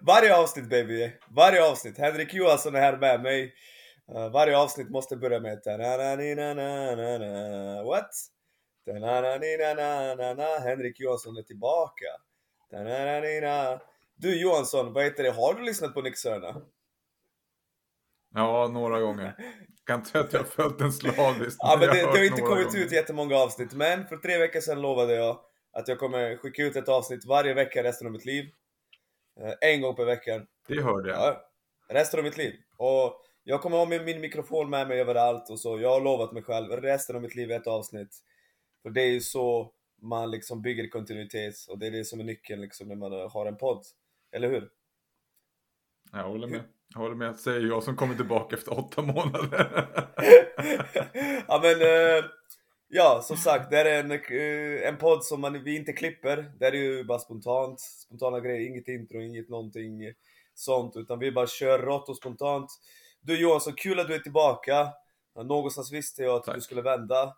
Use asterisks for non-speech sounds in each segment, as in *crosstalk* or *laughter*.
Varje avsnitt baby, varje avsnitt. Henrik Johansson är här med mig. Uh, varje avsnitt måste börja med. What? Henrik Johansson är tillbaka. Du Johansson, vad heter det? Har du lyssnat på Nick Sörna? Ja, några gånger. Kan inte säga att jag följt den slaviskt. Ja, men det, det har inte kommit gånger. ut jättemånga avsnitt, men för tre veckor sedan lovade jag att jag kommer skicka ut ett avsnitt varje vecka resten av mitt liv. Eh, En gång per vecka. Det hörde jag. Ja, resten av mitt liv. Och jag kommer ha min, min mikrofon med mig överallt och så. Jag har lovat mig själv, resten av mitt liv är ett avsnitt. För det är ju så man liksom bygger kontinuitet och det är det som är nyckeln liksom när man har en podd. Eller hur? Jag håller med. Jag håller med. Säger jag som kommer tillbaka efter åtta månader. *laughs* ja men, eh, ja som sagt, det är en, eh, en podd som man, vi inte klipper. Det är ju bara spontant, spontana grejer, inget intro, inget någonting sånt. Utan vi bara kör rått och spontant. Du Johansson, kul att du är tillbaka. Någonstans visste jag att Tack. du skulle vända.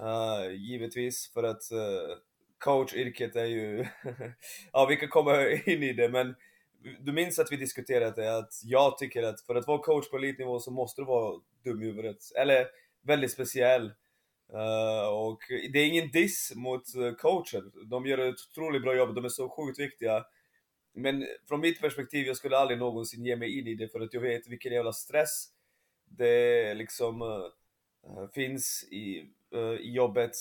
Eh, givetvis, för att uh, coachyrket är ju... *laughs* ja, vi kan komma in i det, men du minns att vi diskuterade det, att jag tycker att för att vara coach på elitnivå så måste du vara dum i huvudet. Eller väldigt speciell. Uh, och det är ingen diss mot eh, coachen. De gör ett otroligt bra jobb, de är så sjukt viktiga. Men från mitt perspektiv, jag skulle aldrig någonsin ge mig in i det för att jag vet vilken jävla stress det liksom uh, finns i, uh, i jobbet.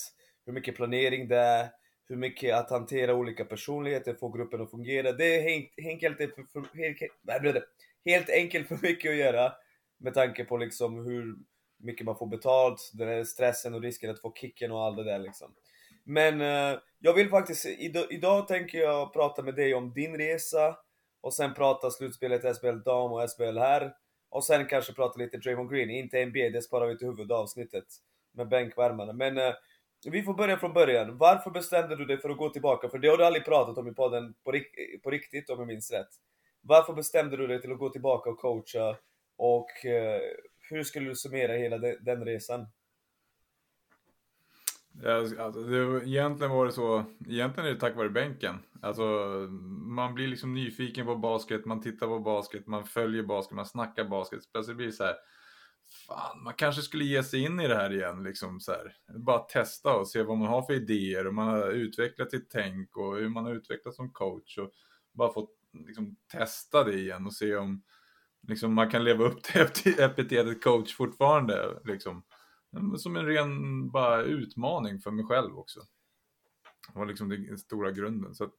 Hur mycket planering det är, hur mycket att hantera olika personligheter, få gruppen att fungera. Det är helt enkelt, för, för, helt, helt enkelt för mycket att göra med tanke på liksom hur mycket man får betalt, den här stressen och risken att få kicken och allt det där liksom. Men eh, jag vill faktiskt, idag, idag tänker jag prata med dig om din resa och sen prata slutspelet SBL dam och SBL här. Och sen kanske prata lite Draymond Green, inte NBA, det sparar vi till huvudavsnittet med bänkvärmarna. Men eh, vi får börja från början. Varför bestämde du dig för att gå tillbaka? För det har du aldrig pratat om i podden på, rik- på riktigt om jag minns rätt. Varför bestämde du dig till att gå tillbaka och coacha? Och eh, hur skulle du summera hela de, den resan? Alltså, det, egentligen var det så, egentligen är det tack vare bänken. Alltså, man blir liksom nyfiken på basket, man tittar på basket, man följer basket, man snackar basket. Plötsligt blir det så här, fan, man kanske skulle ge sig in i det här igen. Liksom så här. Bara testa och se vad man har för idéer och man har utvecklat sitt tänk och hur man har utvecklats som coach. Och bara fått liksom, testa det igen och se om liksom, man kan leva upp till *laughs* epitetet coach fortfarande. Liksom. Som en ren bara utmaning för mig själv också. Det var liksom den stora grunden. Så att,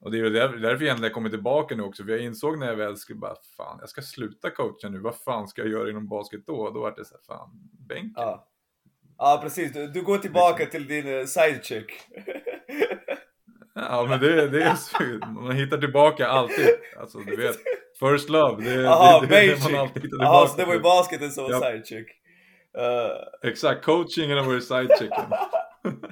och det är därför egentligen jag kommer tillbaka nu också. För jag insåg när jag väl skulle bara, fan jag ska sluta coacha nu. Vad fan ska jag göra inom basket då? Då var det så här, fan, bänken. Ja, ja precis. Du, du går tillbaka till din uh, sidechick. Ja men det, det är så, man hittar tillbaka alltid. Alltså du vet, *laughs* first love, det, Jaha, det, det, man alltid hittar tillbaka Jaha, så det var ju basketen som var Ja. sidechick. Uh, Exakt, coachingen har varit sidechicken. *laughs*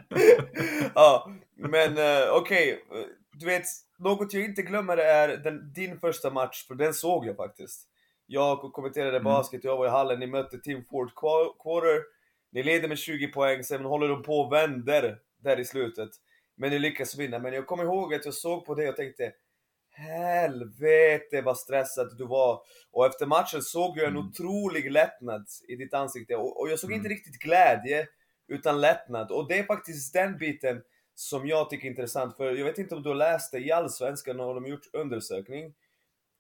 ja, men eh, okej. Du vet, något jag inte glömmer är den, din första match, för den såg jag faktiskt. Jag kommenterade Mm. basket, jag var i hallen, ni mötte Team Ford Qua- Quarter. Ni leder med 20 poäng, sen håller de på och vänder där i slutet. Men ni lyckas vinna. Men jag kommer ihåg att jag såg på det och tänkte Helvete vad stressad du var. Och efter matchen såg jag en Mm. otrolig lättnad i ditt ansikte. Och, och jag såg inte Mm. riktigt glädje, utan lättnad. Och det är faktiskt den biten som jag tycker är intressant. För jag vet inte om du har läst det, i Allsvenskan har de gjort undersökning.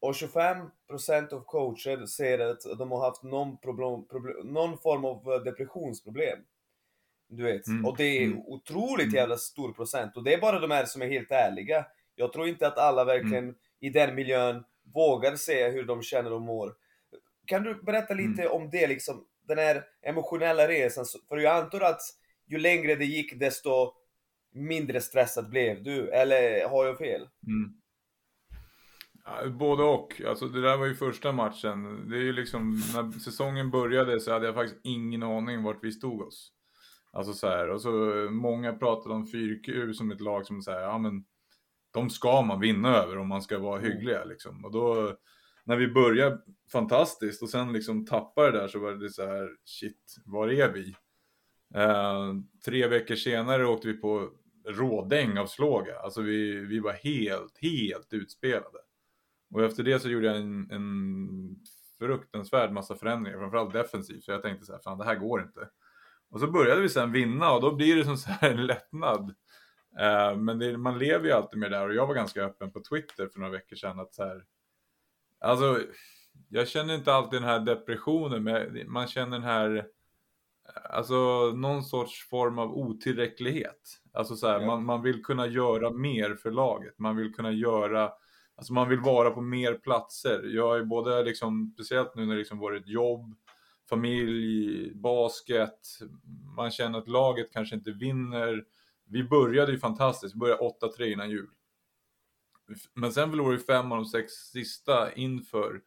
Och 25% av coacher säger att de har haft någon, problem, problem, någon form av eh, depressionsproblem. Du vet. Mm, Och det är mm. otroligt Mm. jävla stor procent. Och det är bara de här som är helt ärliga. Jag tror inte att alla verkligen Mm. i den miljön vågar säga hur de känner och mår. Kan du berätta lite Mm. om det, liksom, den här emotionella resan? Så- För jag antar att ju längre det gick desto mindre stressad blev du, eller har jag fel? Mm. Både och. Alltså det där var ju första matchen. Det är ju liksom, när säsongen började så hade jag faktiskt ingen aning vart vi stod oss. Alltså så här, och så många pratade om 4Q som ett lag som säger, ja men de ska man vinna över om man ska vara Mm. hyggliga liksom. Och då, när vi började fantastiskt och sen liksom tappade det där så var det så här, shit, var är vi? Eh, tre veckor senare åkte vi på rådäng av Slåga. Alltså vi, vi var helt, helt utspelade. Och efter det så gjorde jag en, en fruktansvärd massa förändringar, framförallt defensivt. Så jag tänkte så här, fan det här går inte. Och så började vi sen vinna och då blir det som så här en lättnad. Uh, men det, man lever ju alltid med det där och jag var ganska öppen på Twitter för några veckor sedan att så här, alltså jag känner inte alltid den här depressionen, men man känner den här, alltså någon sorts form av otillräcklighet. Alltså så här, ja. man, man vill kunna göra mer för laget, man vill kunna göra, alltså man vill vara på mer platser. Jag är både liksom, speciellt nu när det liksom varit jobb, familj, basket, man känner att laget kanske inte vinner. Vi började ju fantastiskt, vi började 8-3 innan jul. Men sen förlorade vi fem av de sex sista inför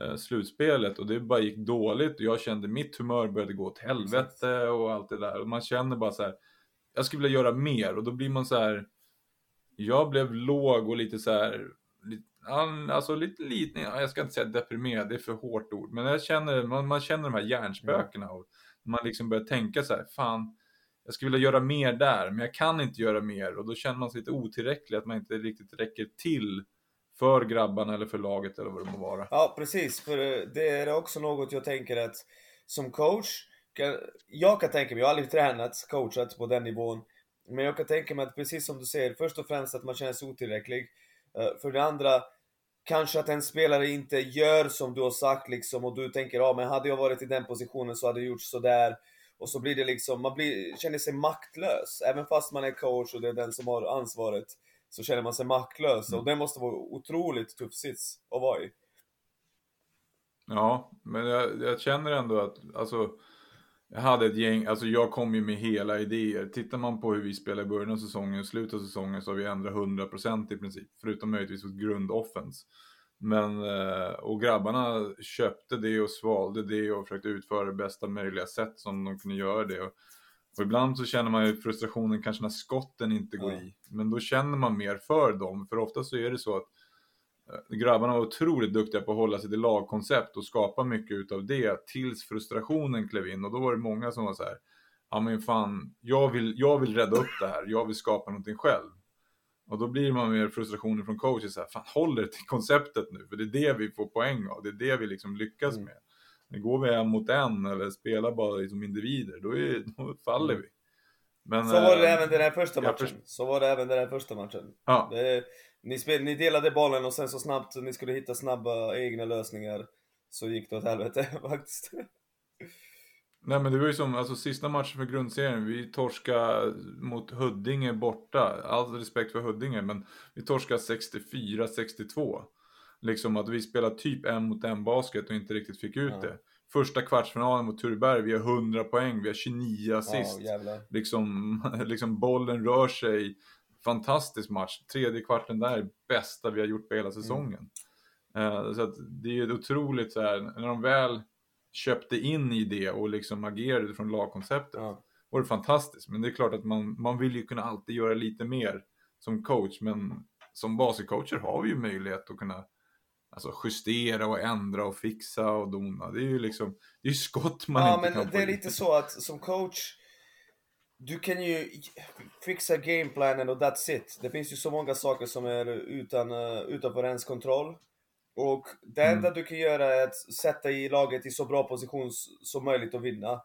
eh, slutspelet och det bara gick dåligt. Och jag kände mitt humör började gå åt helvete och allt det där. Och man känner bara så här, jag skulle vilja göra mer. Och då blir man så här, jag blev låg och lite så här, lite, alltså lite, lite, jag ska inte säga deprimerad, det är för hårt ord, men jag känner, man, man känner de här hjärnspökena och man liksom börjar tänka så här, fan, jag skulle vilja göra mer där, men jag kan inte göra mer och då känner man sig lite otillräcklig, att man inte riktigt räcker till för grabbarna eller för laget eller vad det må vara. Ja, precis. För eh, det är också något jag tänker att som coach, jag kan tänka mig, jag har aldrig tränat, coachat på den nivån, men jag kan tänka mig att precis som du säger, först och främst att man känner sig otillräcklig. Eh, för det andra, kanske att en spelare inte gör som du har sagt liksom och du tänker ja men hade jag varit i den positionen så hade jag gjort sådär. Och så blir det liksom, man blir, känner sig maktlös. Även fast man är coach och det är den som har ansvaret så känner man sig maktlös. Mm. Och det måste vara otroligt tuff sits att vara i. Ja, men jag, jag, känner ändå att, alltså, jag hade ett gäng, alltså jag kom ju med hela idéer. Tittar man på hur vi spelar i början av säsongen och slutet av säsongen så har vi ändrat 100% i princip. Förutom möjligtvis vårt grundoffens. Men, eh, och grabbarna köpte det och svalde det och försökte utföra det bästa möjliga sätt som de kunde göra det. Och och ibland så känner man ju frustrationen kanske när skotten inte går ja. i. Men då känner man mer för dem. För ofta så är det så att eh, grabbarna var otroligt duktiga på att hålla sig till lagkoncept och skapa mycket utav det tills frustrationen klev in. Och då var det många som var så här. Ja men fan, jag vill, jag vill rädda upp det här. Jag vill skapa någonting själv. Och då blir man mer frustrationen från coachen så här. Fan, håll er till konceptet nu. För det är det vi får poäng av. Det är det vi liksom lyckas mm. med. Men går vi en mot en eller spelar bara som individer, då, är, då faller vi. Men, så var det äh, även den här första matchen. Så var det även den här första matchen. Ja. Det, ni, spel, ni delade bollen och sen så snabbt ni skulle hitta snabba egna lösningar så gick det åt helvete *laughs* faktiskt. Nej men det var ju som, alltså sista matchen för grundserien, vi torskade mot Huddinge borta. All respekt för Huddinge, men vi torskade 64-62 liksom att vi spelar typ en mot en basket och inte riktigt fick ut ja. det. Första kvartsfinalen mot Tureberg, vi har 100 poäng, vi har 29 assist. Ja, liksom, *laughs* liksom bollen rör sig. Fantastisk match. Tredje kvarten där, bästa vi har gjort på hela mm. säsongen. Mm. Uh, så att det är ju otroligt så här, när de väl köpte in i det och liksom agerade från lagkonceptet. Ja. var det fantastiskt. Men det är klart att man, man vill ju kunna alltid göra lite mer som coach. Men som basketcoacher har vi ju möjlighet att kunna alltså justera och ändra och fixa och dona. Det är ju liksom, det är skott man ja, inte kan Ja men det är lite så att som coach, du kan ju fixa gameplanen och that's it. Det finns ju så många saker som är utan, uh, utanför ens kontroll. Och det enda mm. du kan göra är att sätta i laget i så bra position som möjligt och vinna.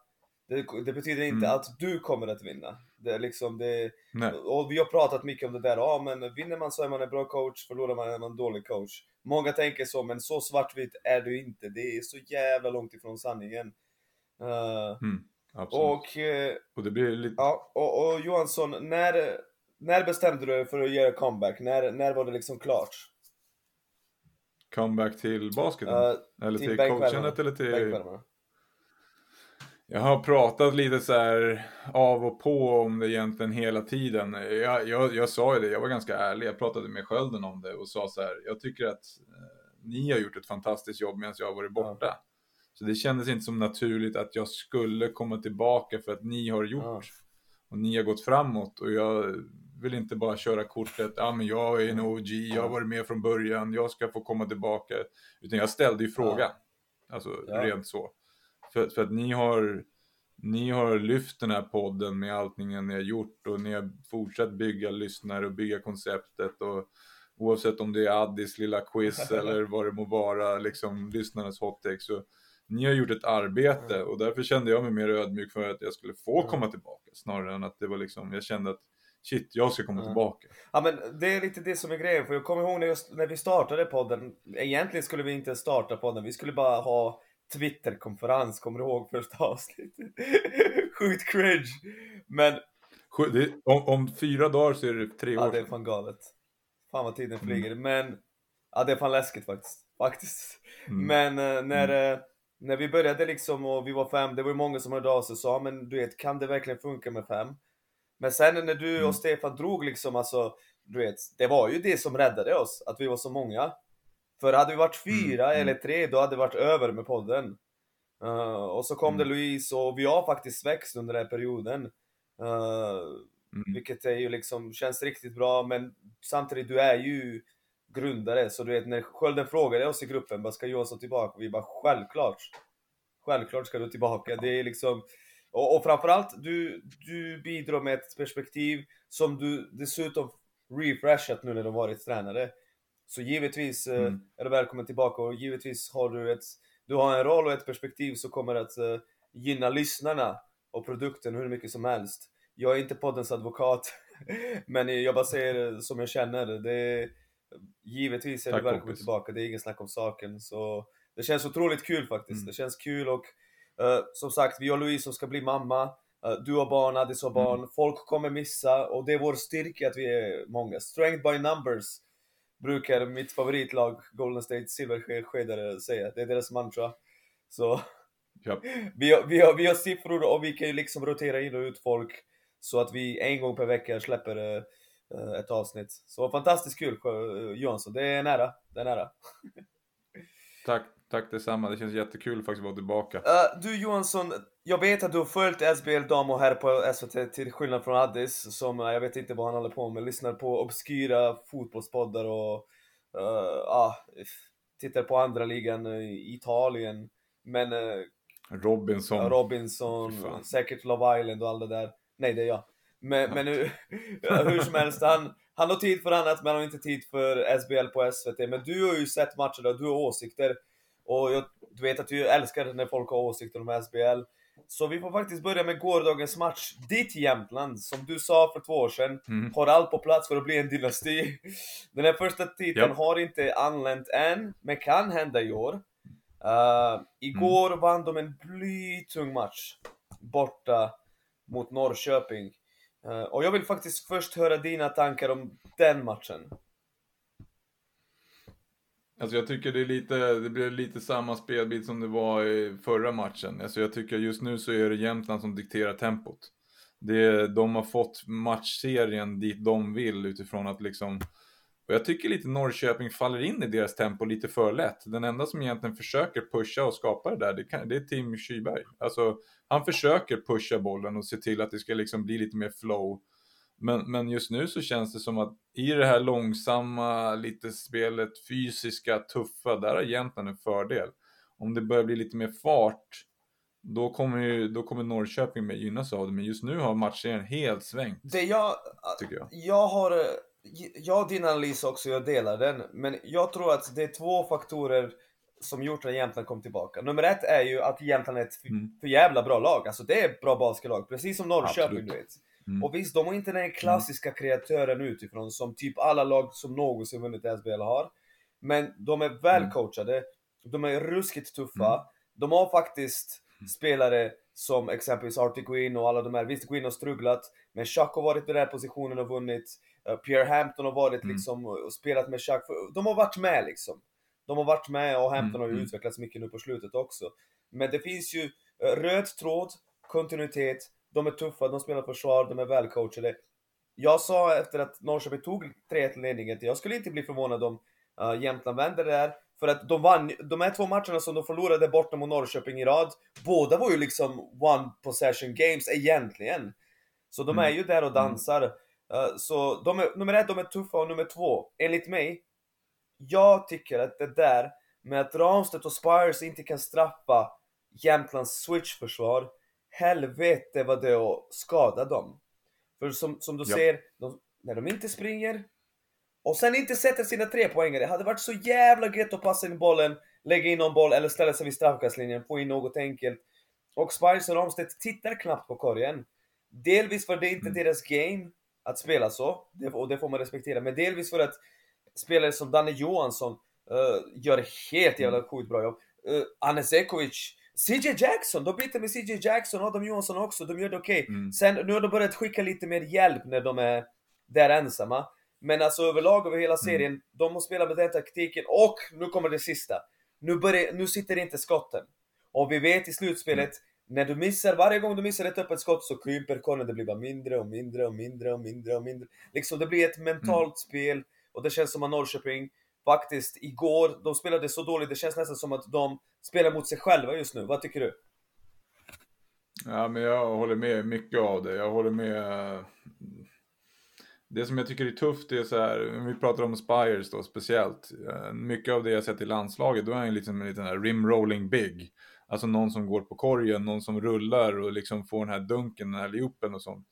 Det, det betyder inte mm. att du kommer att vinna. Det är liksom det, och vi har pratat mycket om det där, ja men vinner man så är man en bra coach, förlorar man är man en dålig coach. Många tänker så, men så svartvitt är du inte. Det är så jävla långt ifrån sanningen. Uh, mm, och, uh, och det blir lite... Ja, och, och Johansson, när, när bestämde du dig för att göra comeback? När, när var det liksom klart? Comeback till basketen? Uh, eller till, till coachandet eller till... Jag har pratat lite så här av och på om det egentligen hela tiden. Jag, jag, jag sa ju det, jag var ganska ärlig. Jag pratade med Skölden om det och sa så här. Jag tycker att eh, ni har gjort ett fantastiskt jobb medan jag har varit borta. Ja. Så det kändes inte som naturligt att jag skulle komma tillbaka för att ni har gjort. Ja. Och ni har gått framåt och jag vill inte bara köra kortet. Ja, men jag är en OG, jag har varit med från början, jag ska få komma tillbaka. Utan jag ställde ju frågan. Ja. Alltså rent så. För, för att ni har, ni har lyft den här podden med allting ni har gjort och ni har fortsatt bygga lyssnare och bygga konceptet och oavsett om det är Addis lilla quiz *laughs* eller vad det må vara, liksom lyssnarnas hot take, så ni har gjort ett arbete och därför kände jag mig mer ödmjuk för att jag skulle få komma tillbaka snarare än att det var liksom, jag kände att shit, jag ska komma tillbaka. Ja men det är lite det som är grejen, för jag kommer ihåg när, just, när vi startade podden, egentligen skulle vi inte starta podden, vi skulle bara ha Twitterkonferens, kommer du ihåg första avsnittet? *laughs* Sjukt cringe! Men... Det, om, om, fyra dagar så är det tre år Ja det är fan galet. Fan vad tiden flyger, mm. men... Ja det är fan läskigt faktiskt. Faktiskt. Mm. Men uh, när, mm. uh, när vi började liksom och vi var fem, det var ju många som hörde av sig och sa men du vet, kan det verkligen funka med fem? Men sen när du och mm. Stefan drog liksom, alltså, du vet, det var ju det som räddade oss, att vi var så många. För hade vi varit mm, fyra mm. eller tre, då hade det varit över med podden. Uh, och så kom mm. det Louise och vi har faktiskt växt under den här perioden. Uh, mm. Vilket är ju liksom, känns riktigt bra, men samtidigt, du är ju grundare, så du vet när Skölden frågade oss i gruppen, bara ska Johansson tillbaka? Vi bara självklart. Självklart ska du tillbaka. Det är liksom, och, och framförallt, du, du bidrar med ett perspektiv som du dessutom refreshat nu när du varit tränare. Så givetvis eh, mm. är du välkommen tillbaka och givetvis har du ett, du har en roll och ett perspektiv som kommer att uh, gynna lyssnarna och produkten hur mycket som helst. Jag är inte poddens advokat, *laughs* men jag bara säger som jag känner. Det, givetvis är Tack, du välkommen kompis. tillbaka, det är ingen snack om saken. Så det känns otroligt kul faktiskt. Mm. Det känns kul och uh, som sagt, vi och Louise som ska bli mamma. Uh, du har barn, Addis har barn. Mm. Folk kommer missa och det är vår styrka att vi är många. Strength by numbers brukar mitt favoritlag Golden State Silverskedare säga. Det är deras mantra. Så *laughs* ja. vi, har, vi, har, vi har siffror och vi kan ju liksom rotera in och ut folk så att vi en gång per vecka släpper uh, ett avsnitt. Så fantastiskt kul Johansson, det är nära. Det är nära. *laughs* Tack, tack detsamma. Det känns jättekul faktiskt att vara tillbaka. Uh, du Johansson, jag vet att du har följt SBL dam och herr på SVT till skillnad från Addis som, uh, jag vet inte vad han håller på med, lyssnar på obskyra fotbollspoddar och uh, tittar på andra ligan i Italien. Men Robinson, Robinson säkert Love Island och allt det där. Nej, det är jag. Men, men hur, *laughs* hur som helst, han, han har tid för annat men han har inte tid för SBL på SVT. Men du har ju sett matcherna, du har åsikter. Och jag, du vet att du älskar när folk har åsikter om SBL. Så vi får faktiskt börja med gårdagens match. Ditt Jämtland, som du sa för två år sedan, mm. har allt på plats för att bli en dynasti. Den här första titeln yep. har inte anlänt än, men kan hända i år. Uh, igår mm. vann de en blytung match borta mot Norrköping. Uh, och jag vill faktiskt först höra dina tankar om den matchen. Alltså jag tycker det är lite, det blir lite samma spelbild som det var i förra matchen. Alltså jag tycker just nu så är det Jämtland som dikterar tempot. Det, de har fått matchserien dit de vill utifrån att liksom och jag tycker lite Norrköping faller in i deras tempo lite för lätt. Den enda som egentligen försöker pusha och skapa det där, det, kan, det är Tim Kyberg. Alltså, han försöker pusha bollen och se till att det ska liksom bli lite mer flow. Men, men just nu så känns det som att i det här långsamma, lite spelet, fysiska, tuffa, där har Jämtland en fördel. Om det börjar bli lite mer fart, då kommer, ju, då kommer Norrköping med gynnas av det. Men just nu har matchen helt svängt. Det jag, tycker jag. jag har, jag din analys också, jag delar den. Men jag tror att det är två faktorer som gjort att Jämtland kom tillbaka. Nummer ett är ju att Jämtland är ett mm. för jävla bra lag. Alltså det är ett bra basketlag, precis som Norrköping Absolut. du vet. Mm. Och visst, de har inte den mm. klassiska kreatören utifrån som typ alla lag som någonsin vunnit SBL har. Men de är välcoachade, mm. de är ruskigt tuffa, mm. de har faktiskt mm. spelare som exempelvis Artie Queen och alla de här. Visst, Queen har strugglat, men Chuck har varit i den här positionen och vunnit. Uh, Pierre Hampton har varit liksom och spelat med Chuck. De har varit med liksom. De har varit med och Hampton har ju utvecklats mycket nu på slutet också. Men det finns ju uh, röd tråd, kontinuitet, de är tuffa, de spelar försvar, de är välcoachade. Jag sa efter att Norrköping tog 3-1-ledningen jag skulle inte bli förvånad om uh, Jämtland vänder det där. För att de vann, de här två matcherna som de förlorade borta mot Norrköping i rad, båda var ju liksom one possession games egentligen. Så de mm. är ju där och dansar. Uh, så de är, nummer ett, de är tuffa och nummer två, enligt mig, jag tycker att det där med att Ramstedt och Spires inte kan straffa Jämtlands switchförsvar helvete vad det är att skada dem. För som, som du Ja. ser, de, när de inte springer och sen inte sätter sina tre poängare. Det hade varit så jävla gött att passa in bollen, lägga in någon boll eller ställa sig vid straffkastlinjen, få in något enkelt. Och Spice och Ramstedt tittar knappt på korgen. Delvis för det är inte Mm. deras game att spela så, och det får man respektera. Men delvis för att spelare som Danne Johansson eh, gör helt jävla sjukt bra jobb. Uh, Anes Ekovic, CJ Jackson, de byter med CJ Jackson, Adam Johansson också, de gör det okej. Mm. Sen, nu har de börjat skicka lite mer hjälp när de är där ensamma. Men alltså överlag över hela serien, de har spelat med den taktiken och nu kommer det sista. Nu, börjar, nu sitter inte skotten. Och vi vet i slutspelet, när du missar, varje gång du missar ett öppet skott så krymper korgen, det blir bara mindre och mindre och mindre och mindre och mindre. Liksom det blir ett mentalt spel och det känns som att Norrköping faktiskt igår, de spelade så dåligt, det känns nästan som att de spelar mot sig själva just nu. Vad tycker du? Ja, men jag håller med mycket av det. Jag håller med. Det som jag tycker är tufft är så här, vi pratar om Spires då speciellt. eh, Mycket av det jag sett i landslaget, då är han liksom en liten här rim-rolling big. Alltså någon som går på korgen, någon som rullar och liksom får den här dunken, den här loopen och sånt.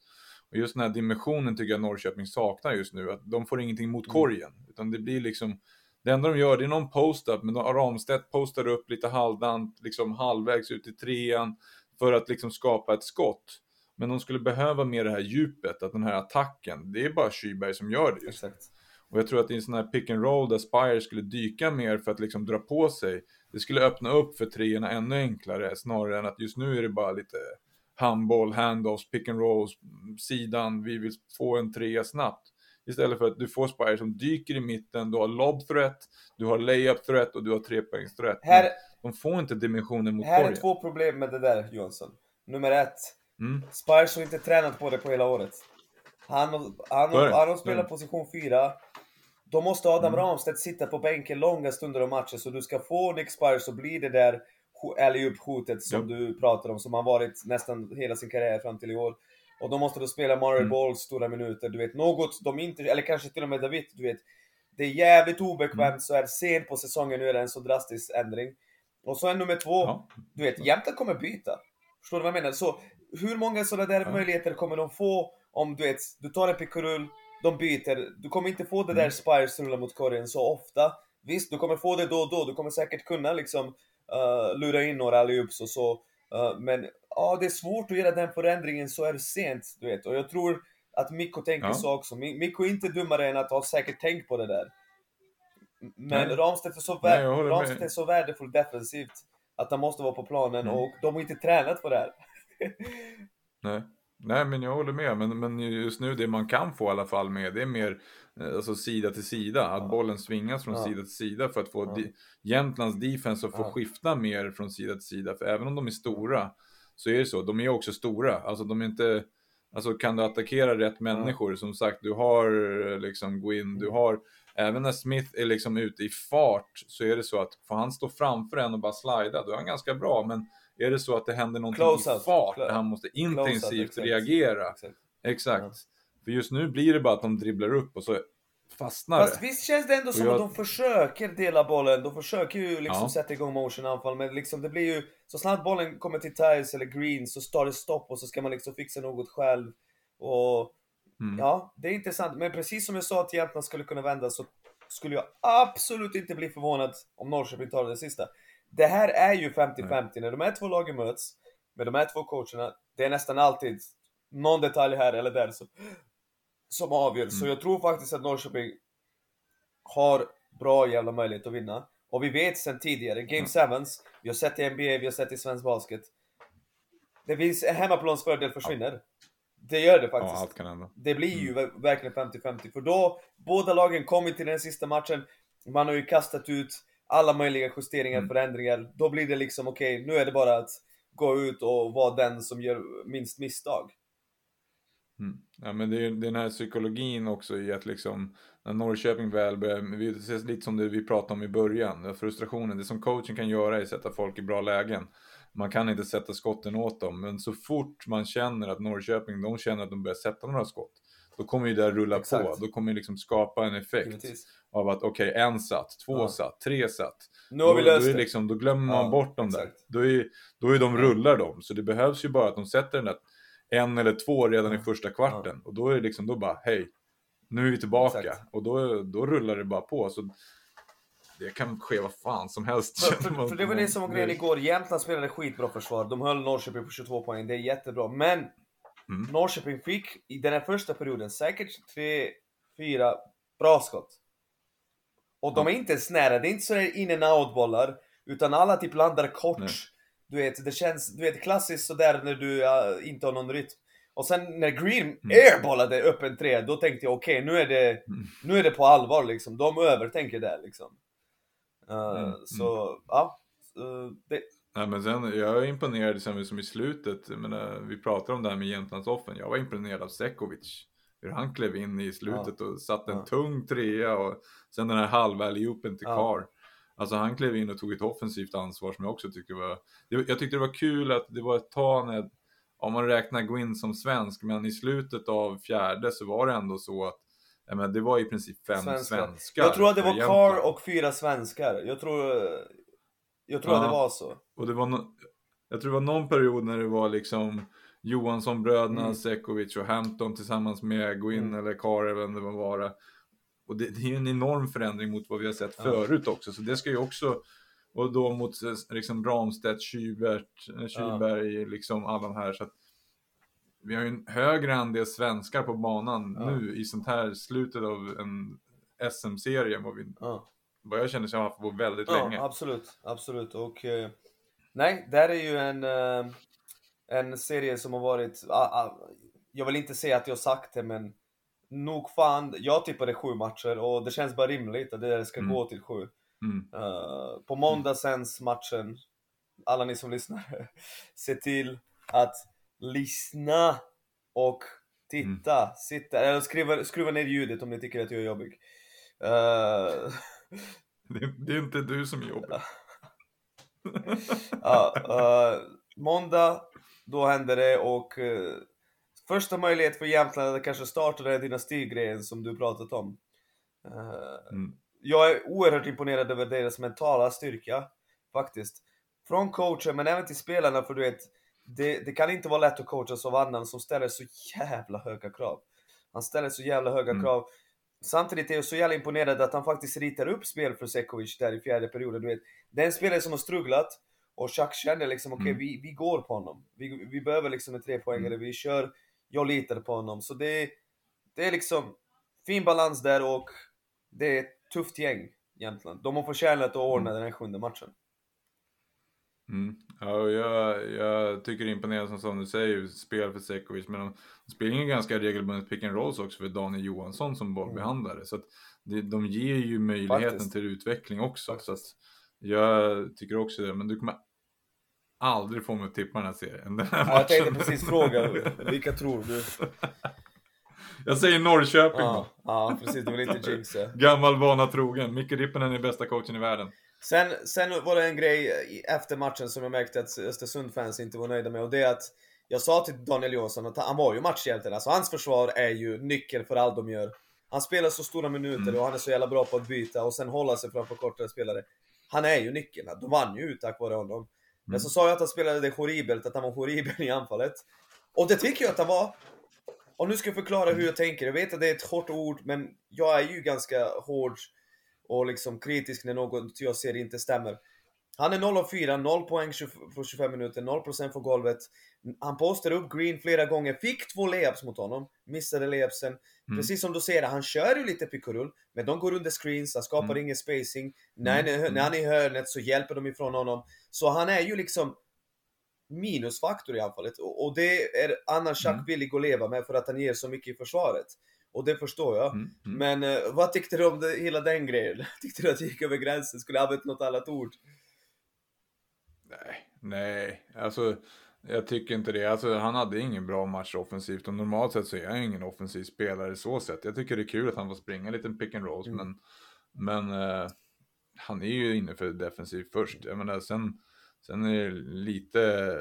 Och just den här dimensionen tycker jag Norrköping saknar just nu, att de får ingenting mot korgen. Utan det blir liksom, det enda de gör det är någon post-up, men Ramstedt postar upp lite halvdant, liksom halvvägs ut i trean för att liksom skapa ett skott. Men de skulle behöva mer det här djupet, att den här attacken, det är bara Kyberg som gör det just. Exakt. Och jag tror att i en sån här pick and roll där Spire skulle dyka mer för att liksom dra på sig, det skulle öppna upp för treorna ännu enklare snarare än att just nu är det bara lite handboll, handoffs, pick and rolls, sidan, vi vill få en trea snabbt. Istället för att du får Spire som dyker i mitten, du har lob threat, du har layup threat och du har trepoängs threat. Här, De får inte dimensionen mot här är korgen. två problem med det där Johansson. Nummer ett, Mm. Spires har inte tränat på det på hela året. Han, har- han, är det. han har är spelat position 4. Då måste Adam Mm. Ramstedt sitta på bänken långa stunder av matchen, så du ska få Nick Spires så blir det där alley-oop-hotet som Ja. du pratar om, som har varit nästan hela sin karriär fram till i år. Och då måste du spela Mario Mm. Balls stora minuter, du vet, något de inte, eller kanske till och med David, du vet. Det är jävligt obekvämt Mm. så här sent på säsongen, nu är det en så drastisk ändring. Och så är nummer två, Ja. du vet, Jämtland kommer byta. Förstår du vad jag menar? Så hur många sådana där Ja. möjligheter kommer de få om du vet, du tar en pickorull, de byter. Du kommer inte få det Mm. där Spires rulla mot korgen så ofta. Visst, du kommer få det då och då. Du kommer säkert kunna liksom uh, lura in några alley-oops och så. Uh, men ja, det är svårt att göra den förändringen så är sent, du vet. Och jag tror att Mikko tänker Ja. så också. Mi- Mikko är inte dummare än att ha säkert tänkt på det där. Men Nej. Ramstedt är, så vär- Nej. Ramstedt är så värdefull defensivt att han måste vara på planen Mm. och de har inte tränat på det här. *laughs* Nej. Nej, men jag håller med. Men, men just nu, det man kan få i alla fall med, det är mer alltså, sida till sida. Att Ja. bollen svingas från Ja. sida till sida för att få Ja. di- Jämtlands defense att få skifta mer från sida till sida. För även om de är stora, så är det så. De är också stora. Alltså de är inte... Alltså kan du attackera rätt människor, som sagt, du har eh, liksom Gwyn, du Mm. har... Även när Smith är liksom ute i fart så är det så att får han stå framför en och bara slida, då är han ganska bra. Men är det så att det händer någonting Close i out. fart, Close- där han måste Close out, intensivt exakt. reagera. Exakt. Exakt. För just nu blir det bara att de dribblar upp och så fastnar Fast det. visst känns det ändå som jag- att de försöker dela bollen, de försöker ju liksom Ja. sätta igång motion-anfall, men liksom det blir ju, så snart bollen kommer till Tiles eller Green så står det stopp och så ska man liksom fixa något själv. Och Mm. ja, det är intressant, men precis som jag sa att Jämtland skulle kunna vända så skulle jag absolut inte bli förvånad om Norrköping tar det sista. Det här är ju 50-50, när de här två lagen möts, med de här två coacherna, det är nästan alltid någon detalj här eller där som, som avgör. Så Mm. jag tror faktiskt att Norrköping har bra jävla möjlighet att vinna. Och vi vet sedan tidigare, Game Mm. 7 vi har sett i NBA, vi har sett i svensk basket. Det finns en hemmaplansfördel försvinner. Det gör det Ja, faktiskt. allt kan hända. Det blir ju ver- verkligen 50-50 för då, båda lagen kommer till den sista matchen, man har ju kastat ut alla möjliga justeringar, Mm. förändringar. Då blir det liksom okej, nu är det bara att gå ut och vara den som gör minst misstag. Mm. Ja, men det är den här psykologin också i att liksom när Norrköping väl börjar, vi- lite som det vi pratade om i början, frustrationen, det som coachen kan göra är att sätta folk i bra lägen. Man kan inte sätta skotten åt dem, men så fort man känner att Norrköping, de känner att de börjar sätta några skott, då kommer ju det rulla Exakt. på. Då kommer det liksom skapa en effekt Givetvis. av att okej, en satt, två Ja. satt, tre satt. Nu har vi då, löst då, är liksom, då glömmer man Ja, bort dem där. exakt. Då är, då är de rullar de. Så det behövs ju bara att de sätter den där en eller två redan i Ja. första kvarten. Och då är det liksom, då bara hej, nu är vi tillbaka. Exakt. Och då, då rullar det bara på. Så det kan ske vad fan som helst. För, för, för det var det som var grejen igår. Jämtland spelade skitbra försvar. De höll Norrköping på 22 poäng. Det är jättebra. Men Mm. Norrköping fick i den här första perioden säkert 3-4 bra skott. Och de är inte ens nära. Det är inte så in and out bollar. Utan alla typ landar kort. Nej. Du vet, det känns du vet, klassiskt sådär när du ja, inte har någon rytm. Och sen när Green Mm. airbollade upp en tre, då tänkte jag okej, nu, är det, Mm. nu är det på allvar liksom. De övertänker det liksom. Uh, Mm, Så, ja. Uh, det, Nej, men sen, jag är imponerad sen som i slutet, jag menar, vi pratar om det här med Jämtlandsoffen. Jag var imponerad av Sekovic. Hur han klev in i slutet och satte en Ja. tung trea och sen den här halva alley-oopen till Ja. Carr. Alltså han klev in och tog ett offensivt ansvar som jag också tycker var... Jag tyckte det var kul att det var ett tag när, om man räknar Gwyn som svensk, men i slutet av fjärde så var det ändå så att menar, det var i princip fem Svenskar. svenskar. jag tror att det var. Carr och fyra svenskar. Jag tror, jag tror Ja. att det var så. Och det var no jag tror det var någon period när det var liksom Johansson-bröderna, Mm. Sekovic och Hampton tillsammans med Gwyn Mm. eller Carr eller vem det var. Och det, det är ju en enorm förändring mot vad vi har sett förut också. Så det ska ju också, och då mot eh, liksom Ramstedt, Kybert, eh, Kyberg, liksom alla de här. Så att vi har ju en högre andel svenskar på banan Ja. nu i sånt här slutet av en SM-serie än vad, vi, Ja. vad jag känner sig ha haft på väldigt Ja, länge. absolut, absolut. Och eh, nej, där är ju en, eh, en serie som har varit, ah, ah, jag vill inte säga att jag sagt det men nog fan, jag tippade sju matcher och det känns bara rimligt att det ska Mm. gå till sju. Mm. Eh, på måndag sänds matchen, alla ni som lyssnar, *laughs* se till att lyssna och titta, Mm. sitta, eller skruva, skruva ner ljudet om ni tycker att jag är jobbig. Eh, *laughs* Det, det är inte du som jobbar. *laughs* ja, eh, måndag, då händer det och första möjlighet för Jämtland att kanske starta den här dynastigrejen som du pratat om. Eh, Mm. jag är oerhört imponerad över deras mentala styrka, faktiskt. Från coachen, men även till spelarna, för du vet, det, det kan inte vara lätt att coacha Sovannan som ställer så jävla höga krav. Han ställer så jävla höga Mm. krav. Samtidigt är jag så jävla imponerad att han faktiskt ritar upp spel för Sekovic där i fjärde perioden. Du vet, det är en spelare som har strugglat och Chuck känner liksom okej, Mm. vi, vi går på honom. Vi, vi behöver liksom en trepoängare, vi kör, jag litar på honom. Så det, det är liksom fin balans där och det är ett tufft gäng Jämtland. De har förtjänat att ordna den här sjunde matchen. Mm. Ja, jag, jag tycker det är imponerande som du säger, spel för Sekovic, men de, de spelar ju ganska regelbundet pick and rolls också för Daniel Johansson som bollbehandlare. Så att det, de ger ju möjligheten Faktiskt. till utveckling också. Så att jag tycker också det, men du kommer aldrig få mig att tippa den här serien. Den här Ja, jag tänkte precis fråga, *laughs* vilka tror du? Jag säger Norrköping Ja, då. ja precis, du vill inte jinxa. Gammal vana trogen. Micke Rippinen är bästa coachen i världen. Sen, sen var det en grej efter matchen som jag märkte att Östersund-fans inte var nöjda med och det är att jag sa till Daniel Johansson att han var ju matchhjälten, alltså hans försvar är ju nyckeln för allt de gör. Han spelar så stora minuter Mm. och han är så jävla bra på att byta och sen hålla sig framför kortare spelare. Han är ju nyckeln, de vann ju ut tack vare honom. Men så sa jag att han spelade det horribelt, att han var horribel i anfallet. Och det tycker jag att han var. Och nu ska jag förklara hur jag tänker. Jag vet att det är ett hårt ord, men jag är ju ganska hård och liksom kritisk när något jag ser inte stämmer. Han är 0 av 4, 0 poäng på 25 minuter, 0% på golvet. Han postade upp Green flera gånger, fick två layups mot honom, missade layupsen. Mm. Precis som du säger, han kör ju lite pick och rull, men de går under screens, han skapar Mm. ingen spacing. När, Mm. när han är i hörnet så hjälper de ifrån honom. Så han är ju liksom minusfaktor i anfallet. Och, och det är annars Chuck Mm. villig att leva med för att han ger så mycket i försvaret. Och det förstår jag. Mm. Mm. Men eh, vad tyckte du om det, hela den grejen? *laughs* Tyckte du att det gick över gränsen? Skulle jag använt något annat ord? Nej, nej, alltså jag tycker inte det. Alltså, han hade ingen bra match offensivt och normalt sett så är han ingen offensiv spelare så sett. Jag tycker det är kul att han får springa lite pick and rolls, Mm. men, men eh, han är ju inne för defensivt först. Jag menar, sen, sen är det lite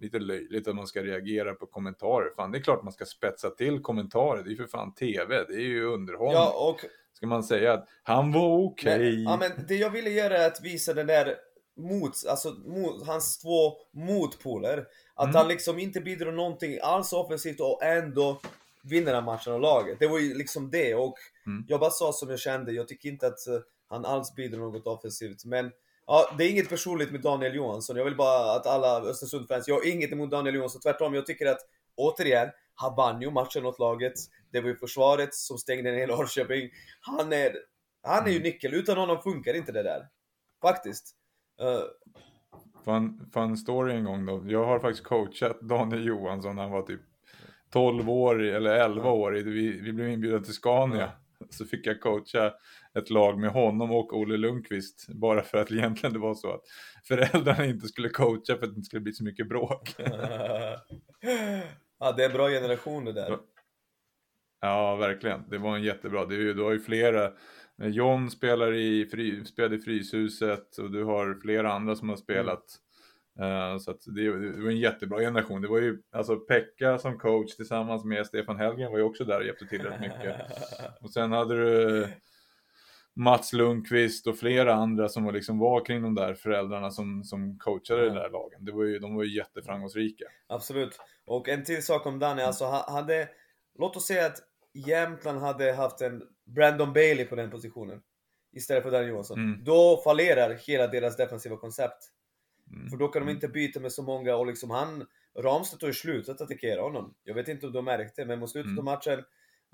lite löjligt att man ska reagera på kommentarer. Fan, det är klart man ska spetsa till kommentarer. Det är ju för fan TV, det är ju underhållning. Ja, och Ska man säga att han var okej? Men, ja, men det jag ville göra är att visa den där mot, alltså mot, hans två motpoler. Att Mm. han liksom inte bidrar någonting alls offensivt och ändå vinner den matchen av laget. Det var ju liksom det och Mm. jag bara sa som jag kände, jag tycker inte att eh, han alls bidrar något offensivt. Men ja, det är inget personligt med Daniel Johansson. Jag vill bara att alla Östersund-fans, jag har inget emot Daniel Johansson. Tvärtom, jag tycker att återigen, han vann ju matchen åt laget. Det var ju försvaret som stängde ner *laughs* Norrköping. Han är, han är ju nyckel, utan honom funkar inte det där. Faktiskt. Eh, Fun, fun story en gång då. Jag har faktiskt coachat *laughs* Daniel Johansson när han var typ 12 år eller 11 år. Vi, vi blev inbjudna till Scania. Så fick jag coacha ett lag med honom och Olle Lundqvist. Bara för att *laughs* egentligen det var så att föräldrarna inte skulle coacha för att det inte skulle bli så mycket bråk. *laughs* ja, det är en bra generation det där. Ja, verkligen. Det var en jättebra. Det är ju, du har ju flera. John spelar i, fri, spelade i Fryshuset och du har flera andra som har spelat. Eh, så det, det var en jättebra generation. Det var ju alltså Pekka som coach tillsammans med Stefan Helgen var ju också där och hjälpte till rätt mycket. *laughs* Och sen hade du Mats Lundqvist och flera andra som var liksom var kring de där föräldrarna som, som coachade den där lagen. Det var ju, de var ju jätteframgångsrika. Absolut. Och en till sak om Danny, alltså ha- hade... Låt oss säga att Jämtland hade haft en Brandon Bailey på den positionen. Istället för Danny Johansson. Mm. Då fallerar hela deras defensiva koncept. Mm. För då kan de inte byta med så många och liksom han... Ramstedt har ju slutat attackera honom. Jag vet inte om de märkte, men mot slutet Mm. av matchen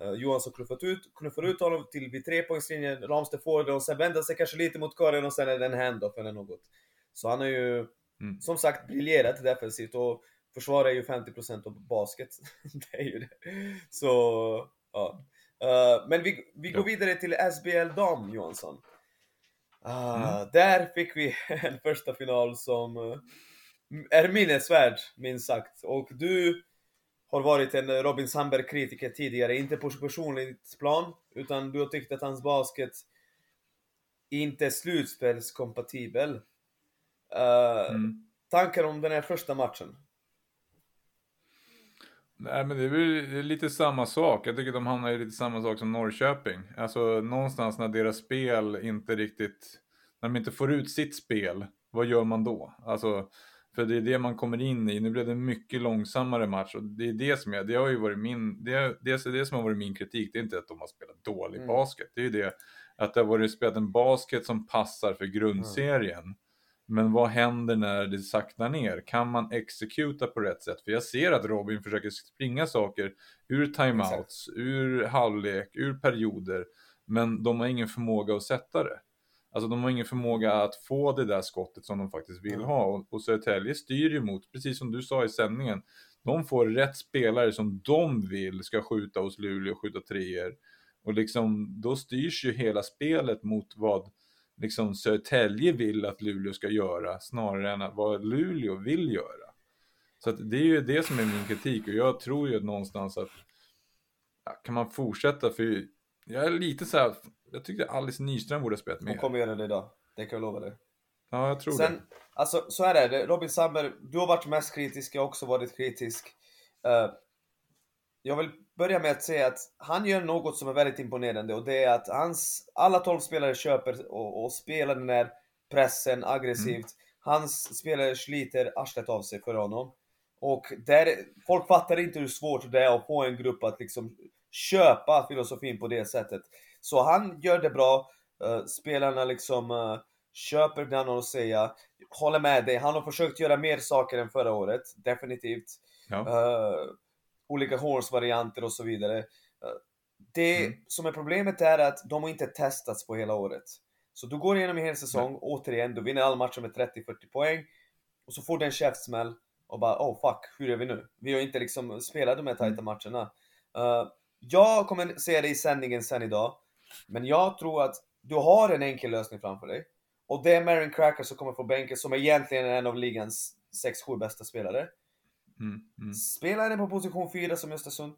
eh, Johansson knuffat ut, knuffar ut honom till vid trepoängslinjen, Ramstedt får det och sen vänder sig kanske lite mot korgen och sen är det en handoff eller något. Så han har ju Mm. som sagt briljerat defensivt och försvarar ju 50% av basket. *laughs* det är ju det. Så, ja. Eh, men vi, vi går vidare till SBL Dam Johansson. Ah, Mm. Där fick vi *laughs* en första final som eh, är minnesvärd, minst sagt. Och du har varit en Robin Sandberg-kritiker tidigare, inte på personligt plan, utan du har tyckt att hans basket inte är slutspelskompatibel. Eh, Mm. Tankar om den här första matchen? Nej men det är väl lite samma sak. Jag tycker de hamnar i lite samma sak som Norrköping. Alltså någonstans när deras spel inte riktigt, när de inte får ut sitt spel, vad gör man då? Alltså, för det är det man kommer in i. Nu blev det en mycket långsammare match och det är det som är, det har ju varit min, det, är- det är det som har varit min kritik. Det är inte att de har spelat dålig Mm. basket. Det är ju det att det har varit spelat en basket som passar för grundserien. Men vad händer när det saktar ner? Kan man exekuta på rätt sätt? För jag ser att Robin försöker springa saker ur timeouts, ur halvlek, ur perioder. Men de har ingen förmåga att sätta det. Alltså de har ingen förmåga att få det där skottet som de faktiskt vill Mm. ha. Och, och Södertälje styr ju mot, precis som du sa i sändningen, de får rätt spelare som de vill ska skjuta hos Luleå och skjuta treor. Och liksom, då styrs ju hela spelet mot vad liksom Södertälje vill att Luleå ska göra snarare än vad Luleå vill göra. Så det är ju det som är min kritik och jag tror ju någonstans att ja, kan man fortsätta för jag är lite så här, jag tyckte Alice Nyström borde ha spelat Hon mer. kommer göra det idag. Det kan jag lova dig. Ja, jag tror Sen, det. alltså så här är det. Robin Sandberg, du har varit mest kritisk, jag har också varit kritisk. Eh, jag vill börja med att säga att han gör något som är väldigt imponerande och det är att hans, alla 12 spelare köper och, och spelar den här pressen aggressivt. Hans spelare sliter arslet av sig för honom. Och där, folk fattar inte hur svårt det är att få en grupp att liksom köpa filosofin på det sättet. Så han gör det bra, Eh, spelarna liksom eh, köper det han har att säga. Håller med dig, han har försökt göra mer saker än förra året, definitivt. Ja. Eh, olika horse-varianter och så vidare. Eh, det Mm. som är problemet är att de har inte testats på hela året. Så du går igenom en hel säsong, återigen, du vinner alla matcher med 30-40 poäng. Och så får du en käftsmäll och bara oh fuck, hur gör vi nu? Vi har inte liksom spelat de här tajta matcherna. Eh, jag kommer säga det i sändningen sen idag. Men jag tror att du har en enkel lösning framför dig. Och det är Marin Cracker som kommer från bänken, som egentligen är en av ligans 6-7 bästa spelare. Mm, mm, på position 4 som Östersund.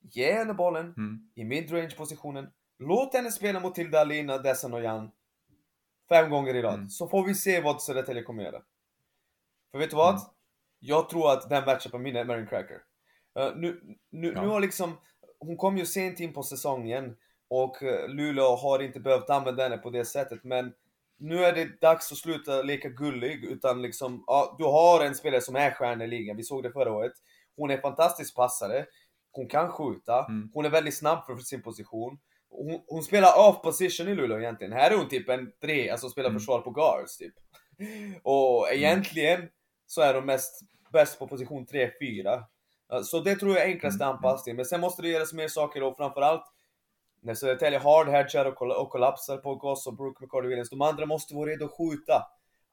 Ge henne bollen mm. i midrange positionen. Låt henne spela mot Tilda Alina, Dessan och Jan. Fem gånger i rad. Mm. Så får vi se vad Södertälje kommer göra. För vet du vad? Mm. Jag tror att den matchupen vinner Marin Cracker. Uh, nu, nu, ja. nu har liksom, hon kom ju sent in på säsongen och uh, Luleå har inte behövt använda henne på det sättet men nu är det dags att sluta leka gullig utan liksom, ja, du har en spelare som är stjärna i ligan, vi såg det förra året. Hon är fantastisk passare, hon kan skjuta, mm. hon är väldigt snabb för sin position. Hon, hon, spelar off position i Luleå egentligen. Här är hon typ en tre, alltså spelar mm. försvar på guards typ. Och mm. egentligen så är hon mest bäst på position 3-4. Så det tror jag är enklaste mm. anpassningen. Men sen måste det göras mer saker och framförallt när Södertälje hardhedgar och, och kollapsar på Goss och Brooke McCarty Williams. De andra måste vara redo att skjuta.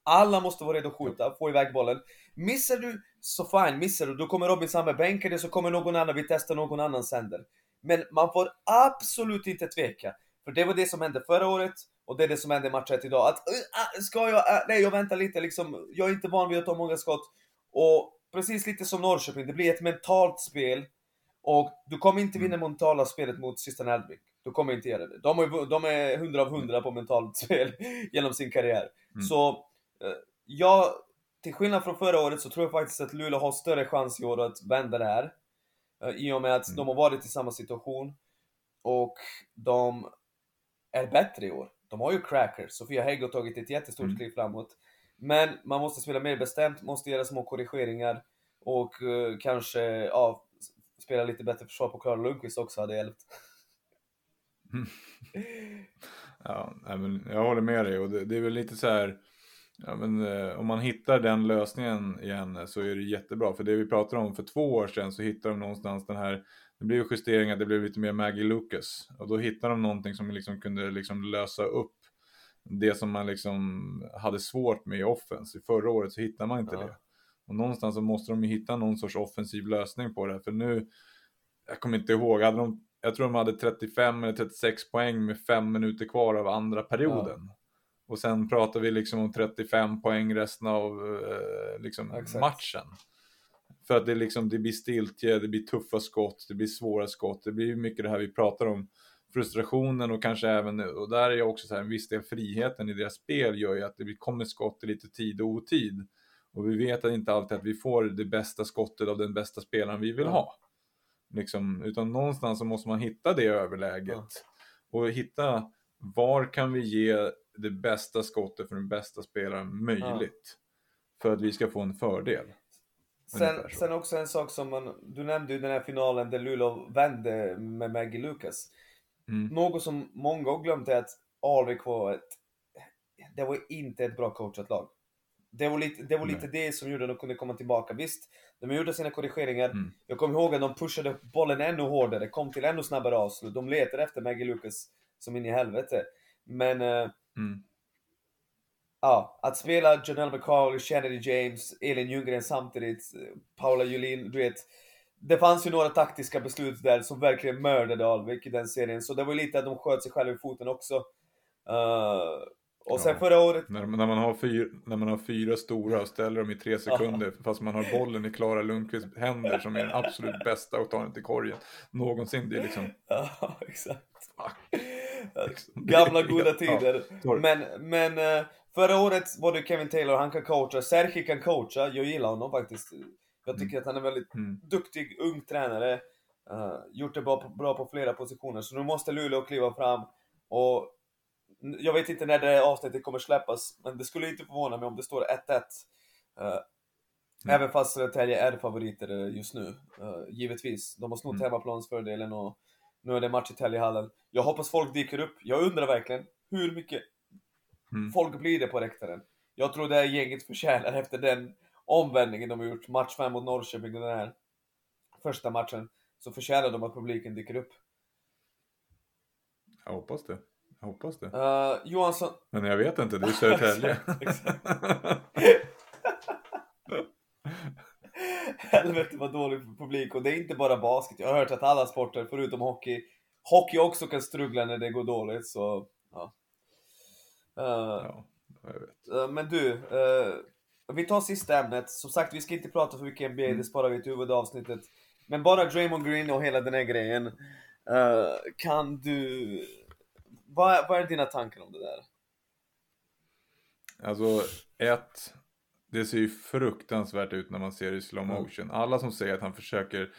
Alla måste vara redo att skjuta, få iväg bollen. Missar du, så fine, missar du, då kommer Robin Sandberg bänka det, så kommer någon annan, vi testar någon annan sänder. Men man får absolut inte tveka. För det var det som hände förra året, och det är det som händer i match 1 idag. Att, uh, ska jag, uh, nej jag väntar lite liksom, jag är inte van vid att ta många skott. Och precis lite som Norrköping, det blir ett mentalt spel. Och du kommer inte vinna mm. mentala spelet mot Systern Aldvik. Du kommer inte göra det. De är, de är 100 av 100 på mentalt spel *laughs* genom sin karriär. Mm. Så, uh, jag, till skillnad från förra året så tror jag faktiskt att Luleå har större chans i år att vända det här. Uh, I och med att mm. de har varit i samma situation. Och de är bättre i år. De har ju crackers, Sofia Hägg har tagit ett jättestort mm. kliv framåt. Men man måste spela mer bestämt, måste göra små korrigeringar och uh, kanske ja, spela lite bättre försvar på Klara Lundqvist också hade hjälpt. *laughs* *laughs* ja, men jag håller med dig och det, det är väl lite så här Ja, men, eh, om man hittar den lösningen igen så är det jättebra. För det vi pratade om för två år sedan så hittade de någonstans den här det blev justeringar, det blev lite mer Maggie Lucas. Och då hittade de någonting som liksom kunde liksom lösa upp det som man liksom hade svårt med i offens. I förra året så hittade man inte ja. det. Och någonstans så måste de ju hitta någon sorts offensiv lösning på det. För nu, jag kommer inte ihåg, hade de, jag tror de hade 35 eller 36 poäng med fem minuter kvar av andra perioden. Ja. Och sen pratar vi liksom om 35 poäng resten av eh, liksom matchen. För att det, liksom, det blir stiltje, det blir tuffa skott, det blir svåra skott, det blir mycket det här vi pratar om. Frustrationen och kanske även, och där är ju också så här, en viss del friheten i deras spel gör ju att det kommer skott i lite tid och otid. Och vi vet att inte alltid att vi får det bästa skottet av den bästa spelaren vi vill ha. Liksom, utan någonstans så måste man hitta det överläget. Ja. Och hitta var kan vi ge det bästa skottet för den bästa spelaren möjligt. Ja. För att vi ska få en fördel. Sen, sen också en sak som man, du nämnde ju den här finalen där Luleå vände med Maggie Lucas. Mm. Något som många har glömt är att Alvik var ett, det var inte ett bra coachat lag. Det var lite det, var lite det som gjorde att de kunde komma tillbaka. Visst, de gjorde sina korrigeringar. Mm. Jag kommer ihåg att de pushade bollen ännu hårdare, kom till ännu snabbare avslut. De letade efter Maggie Lucas som in i helvete. Men uh, mm ja, att spela Janelle McCauley, Kennedy James, Elin Ljunggren samtidigt, Paula Julin, du vet. Det fanns ju några taktiska beslut där som verkligen mördade Alvik i den serien, så det var lite att de sköt sig själva i foten också. Uh, och sen ja, förra året... När, när, man har fyra, när man har fyra stora och ställer dem i tre sekunder fast man har bollen i Klara Lundqvists händer som är den absolut bästa och tar den till korgen någonsin. Det är liksom... Ja, *laughs* exakt. *laughs* Gamla goda tider. Ja, men, men uh, Förra året var det Kevin Taylor, han kan coacha. Sergi kan coacha, jag gillar honom faktiskt. Jag tycker mm. att han är väldigt mm. duktig, ung tränare. Uh, gjort det bra på, bra på flera positioner, så nu måste Luleå kliva fram. Och jag vet inte när det avsnittet kommer släppas, men det skulle inte förvåna mig om det står 1-1. Uh, mm. Även fast Södertälje är favoriter just nu. Uh, givetvis. De har snott mm. hemmaplansfördelen och nu är det match i Täljehallen. Jag hoppas folk dyker upp. Jag undrar verkligen hur mycket Mm. Folk blir det på läktaren. Jag tror det här gänget förtjänar efter den omvändningen de har gjort, match 5 mot Norrköping, den här första matchen, så förtjänar de att publiken dyker upp. Jag hoppas det. Jag hoppas det. Uh, Johansson... Men jag vet inte, det är *laughs* Södertälje. *laughs* Helvete vad dålig publik och det är inte bara basket. Jag har hört att alla sporter förutom hockey, hockey också kan strugla när det går dåligt så ja. Uh, ja. Uh, men du, uh, vi tar sista ämnet. Som sagt, vi ska inte prata för mycket NBA, mm. det sparar vi till huvudavsnittet. Men bara Draymond Green och hela den här grejen. kan du... Vad, vad är dina tankar om det där? Alltså, ett. det ser ju fruktansvärt ut när man ser det i slow motion. Alla som säger att han försöker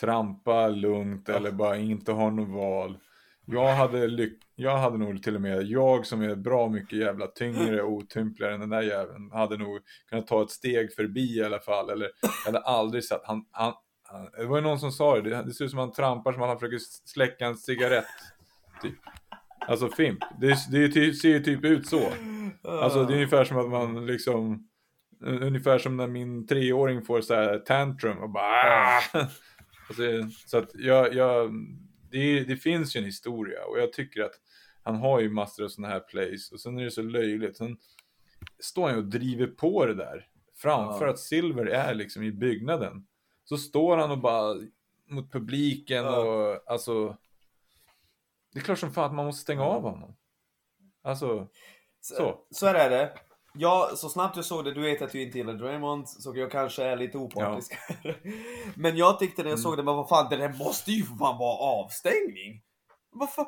trampa lugnt eller bara inte har något val. Jag hade, lyck jag hade nog till och med, jag som är bra mycket jävla tyngre och otympligare än den där jäveln, hade nog kunnat ta ett steg förbi i alla fall. Eller jag hade aldrig sett, han, han, han det var ju någon som sa det, det ser ut som att han trampar som att han försöker släcka en cigarett. Typ. Alltså Fimp, det, det ser ju typ ut så. Alltså det är ungefär som att man liksom, ungefär som när min treåring får så här tantrum och bara alltså, Så att jag, jag det, det, finns ju en historia och jag tycker att han har ju massor av sådana här plays och sen är det så löjligt. Sen står han och driver på det där framför ja. att Silver är liksom i byggnaden. Så står han och bara mot publiken ja. och alltså. Det är klart som fan att man måste stänga av honom. Alltså. Så. Så är det. Ja, så snabbt jag såg det, du vet att jag inte gillar Draymond, så jag kanske är lite opartisk ja. *laughs* Men jag tyckte när jag såg det, men vad fan, det där måste ju fan vara avstängning! Vad fan?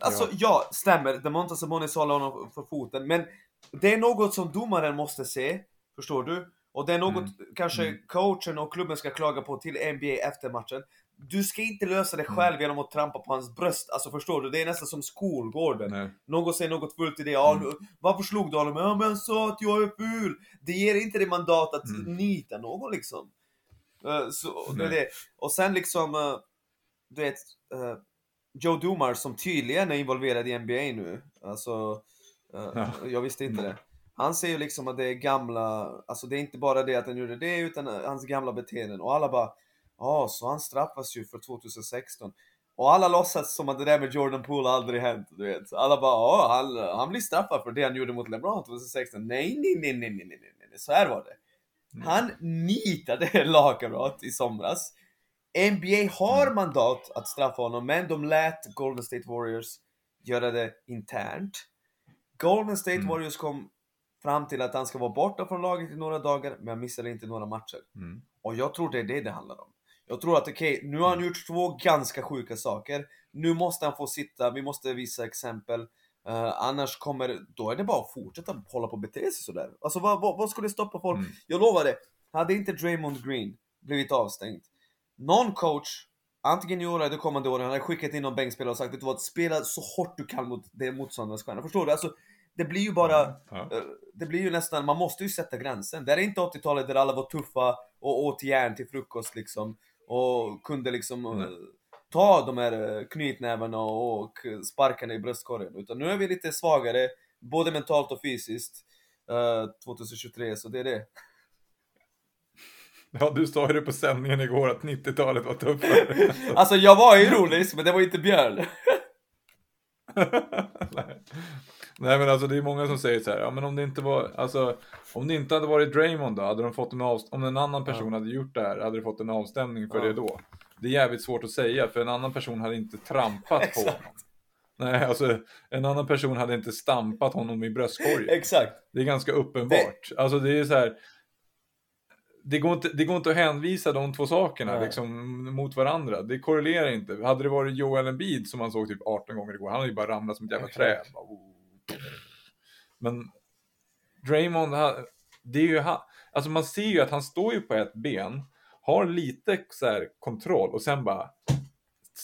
Alltså ja, ja stämmer, Demontas Sabonis håller honom för foten, men det är något som domaren måste se, förstår du? Och det är något mm. kanske mm. coachen och klubben ska klaga på till NBA efter matchen du ska inte lösa det mm. själv mm. genom att trampa på hans bröst. Alltså förstår du? Det är nästan som skolgården. Nej. Någon säger något fult i det. Ja, mm. Varför slog du honom? Ja men han sa att jag är ful. Det ger inte dig mandat att mm. nita någon liksom. Uh, så, det är det. Och sen liksom, uh, du vet, uh, Joe Dumars som tydligen är involverad i NBA nu. Alltså, ja. jag visste inte det. Han säger ju liksom att det är gamla, alltså det är inte bara det att han gjorde det utan hans gamla beteenden. Och alla bara Ja, oh, så han straffas ju för 2016. Och alla låtsas som att det där med Jordan Poole aldrig hänt, du vet. Alla bara, ja, han, han blir straffad för det han gjorde mot LeBron 2016. Nej, nej, nej, nej, nej, nej, nej, nej. så här var det. Mm. Han nitade *laughs* lagkamrat i somras. NBA har mm. mandat att straffa honom, men de lät Golden State Warriors göra det internt. Golden State mm. Warriors kom fram till att han ska vara borta från laget i några dagar, men han missade inte några matcher. Mm. Och jag tror det är det det handlar om. Jag tror att okej, okay, nu har han gjort två ganska sjuka saker. Nu måste han få sitta, vi måste visa exempel. Uh, annars kommer, då är det bara att fortsätta hålla på och bete sig sådär. Alltså vad, vad, vad skulle stoppa folk? Mm. Jag lovar det, hade inte Draymond Green blivit avstängd, någon coach, antingen i år eller de kommande åren, hade skickat in någon bänkspelare och sagt att du var spela så hårt du kan mot det motståndarens stjärna. Förstår du? Alltså, det blir ju bara, mm. Uh, det blir ju nästan, man måste ju sätta gränsen. Det är inte 80-talet där alla var tuffa och åt järn till frukost liksom och kunde liksom mm. ta de här eh, knytnävarna och sparkarna i bröstkorgen. Utan nu är vi lite svagare, både mentalt och fysiskt, uh, eh, 2023, så det är det. Ja, du sa ju det på sändningen igår att 90-talet var tuffare. *laughs* alltså jag var ironisk, men det var inte Björn. *laughs* Nej. Men alltså det är många som säger så här, ja men om det inte var, alltså om det inte hade varit Draymond då, hade de fått en avst- om en annan person ja. hade gjort det här, hade de fått en avstämning för ja. det då? Det är jävligt svårt att säga, för en annan person hade inte trampat på honom. Nej, alltså en annan person hade inte stampat honom i bröstkorgen. Exakt. Det är ganska uppenbart. Det... Alltså det är så här, det går, inte, det går inte att hänvisa de två sakerna liksom, mot varandra. Det korrelerar inte. Hade det varit Joel Embiid som man såg typ 18 gånger igår, han hade ju bara ramlat som ett jävla träd. Men Draymond, det är ju han, alltså man ser ju att han står ju på ett ben, har lite så här kontroll och sen bara.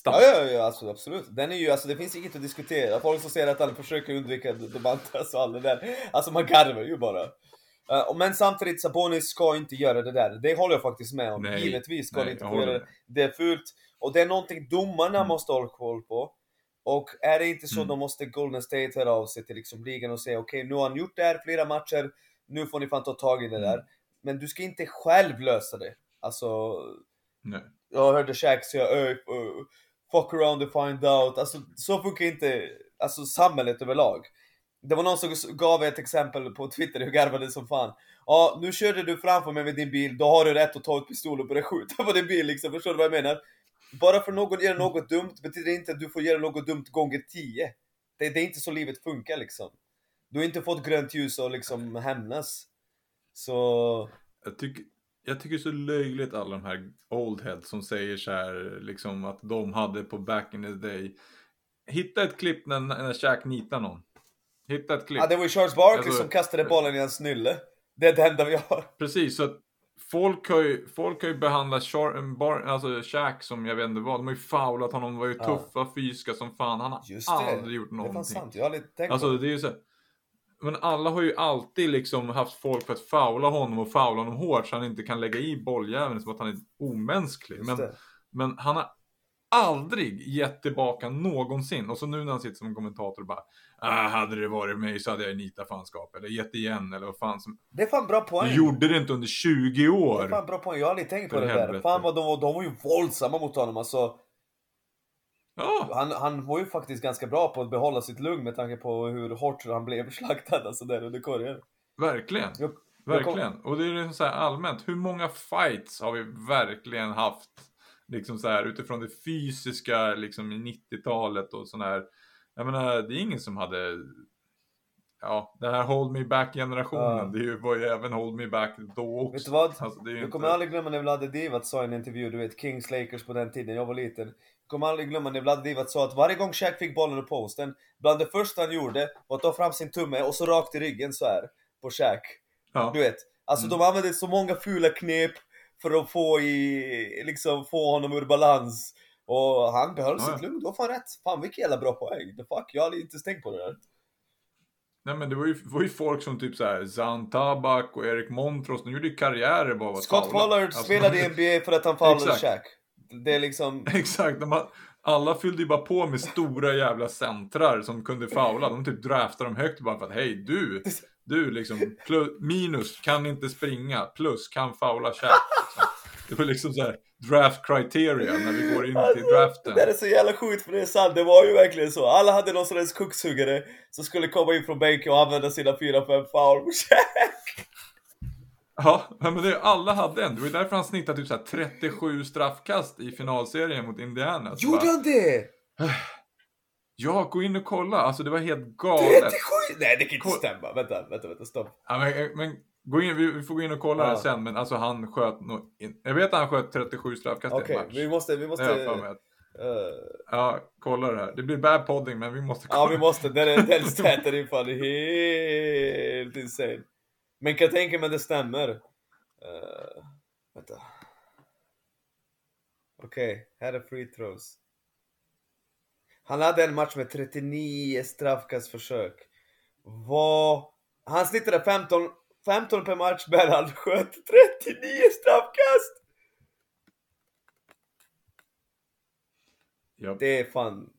Ja, ja, ja alltså, absolut. Den är ju, alltså, det finns inget att diskutera. Folk som säger att alla försöker undvika Domantas och allt det där. Alltså man garvar ju bara. Uh, men samtidigt, Sabonis ska inte göra det där. Det håller jag faktiskt med om. Nej, Givetvis ska nej, inte få göra det. Det är fult. Och det är någonting domarna mm. måste hålla koll på. Och är det inte så, mm. då måste Golden State höra av sig till liksom ligan och säga okej, okay, nu har han gjort det här flera matcher, nu får ni fan ta tag i det där. Mm. Men du ska inte själv lösa det. Alltså, Nej. jag hörde Shaq säga fuck around and find out. Alltså, så funkar inte alltså, samhället överlag. Det var någon som gav ett exempel på Twitter, jag garvade som fan. Ja, nu körde du framför mig med din bil, då har du rätt att ta ut pistol och börja skjuta på din bil liksom, förstår du vad jag menar? Bara för någon gör något dumt betyder inte att du får göra något dumt gånger tio. Det, det är inte så livet funkar liksom. Du har inte fått grönt ljus och liksom hämnas. Så... Jag tycker, jag tycker det är så löjligt alla de här old heads som säger så här liksom att de hade på back in the day. Hitta ett klipp när, när Shaq nitar någon. Hitta ett klipp. Ja det var ju Charles Barkley alltså, som kastade bollen i hans nylle. Det är det enda vi har. Precis, så att folk har ju, folk har ju behandlat Char, bar, alltså Shaq som jag vet inte vad. De har ju foulat honom, de var ju Ja. tuffa, fysiska som fan. Han har aldrig gjort Det är någonting. sant, jag har aldrig tänkt Alltså på det är ju så här, Men alla har ju alltid liksom haft folk för att foula honom och foula honom hårt så han inte kan lägga i bolljäveln som att han är omänsklig. Men, men han har aldrig gett tillbaka någonsin. Och så nu när han sitter som kommentator och bara ah, hade det varit mig så hade jag nitat fanskap eller gett igen eller vad fan som. Det är fan bra poäng. Du gjorde det inte under 20 Det är år. fan bra poäng. Jag har aldrig tänkt på det där. helvete. Fan vad de, var- de var ju våldsamma mot honom. Alltså, Ja, han, han var ju faktiskt ganska bra på att behålla sitt lugn med tanke på hur hårt han blev slaktad alltså där under korgen. verkligen. Jag, Verkligen. Och det är liksom så här allmänt. Hur många fights har vi verkligen haft? Liksom så här utifrån det fysiska liksom i 90-talet och sån här. Jag menar, det är ingen som hade. Ja, den här Hold Me Back generationen. Ja. Det var ju även Hold Me Back då också. Vet du vad? Alltså, det Jag inte... kommer aldrig glömma när Vlade Divac sa i en intervju, du vet Kings Lakers på den tiden, jag var liten. Jag kommer aldrig glömma när Vlade Divac sa att varje gång Shaq fick bollen i posten, bland det första han gjorde var att ta fram sin tumme och så rakt i ryggen så här på Shaq. Ja. Du vet, alltså Mm. de använde så många fula knep för att få i, liksom få honom ur balans. Och han behöll sitt lugn, det var fan rätt. Fan vilken jävla bra poäng. The fuck, jag har aldrig inte tänkt på det där. Nej men det var ju, var ju folk som typ såhär Zan Tabak och Erik Montross. De gjorde ju karriärer bara av att Scott. Pollard Alltså, spelade i *laughs* NBA för att han Exakt. Shaq. Det är liksom... *laughs* Exakt, de har, alla fyllde ju bara på med stora jävla centrar som kunde faula. De typ draftade dem högt bara för att hej du, du liksom plus, minus kan inte springa, plus kan faula Shaq. Liksom. *laughs* Det var liksom så här draft criteria när vi går in till Alltså, draften. Det är så jävla sjukt för det är sant, det var ju verkligen så. Alla hade någon sorts kukshuggare som skulle komma in från bänken och använda sina 4-5 foul *laughs* på Shaq. Ja, men det, alla hade en. Det var ju därför han snittade typ så här 37 straffkast i finalserien mot Indiana. Så Gjorde han det? Ja, gå in och kolla. Alltså det var helt galet. 37? Nej det kan inte Kolla. stämma. Vänta, vänta, vänta, stopp. Ja, men, men gå in, vi, får gå in och kolla Ja. det sen, men alltså han sköt nog Jag vet att han sköt 37 straffkast i Okej, en match. vi måste, vi måste... att- eh, Ja, kolla det här. Det blir bad podding, men vi måste kolla. ja vi måste, den, är- den staten är fan helt insane. Men kan jag tänka mig det stämmer. Uh, vänta. Okej, här är free throws. Han hade en match med 39 straffkastförsök. Vad... Han snittade 15, 15 per match, men han sköt 39 straffkast! Ja, Det är fan...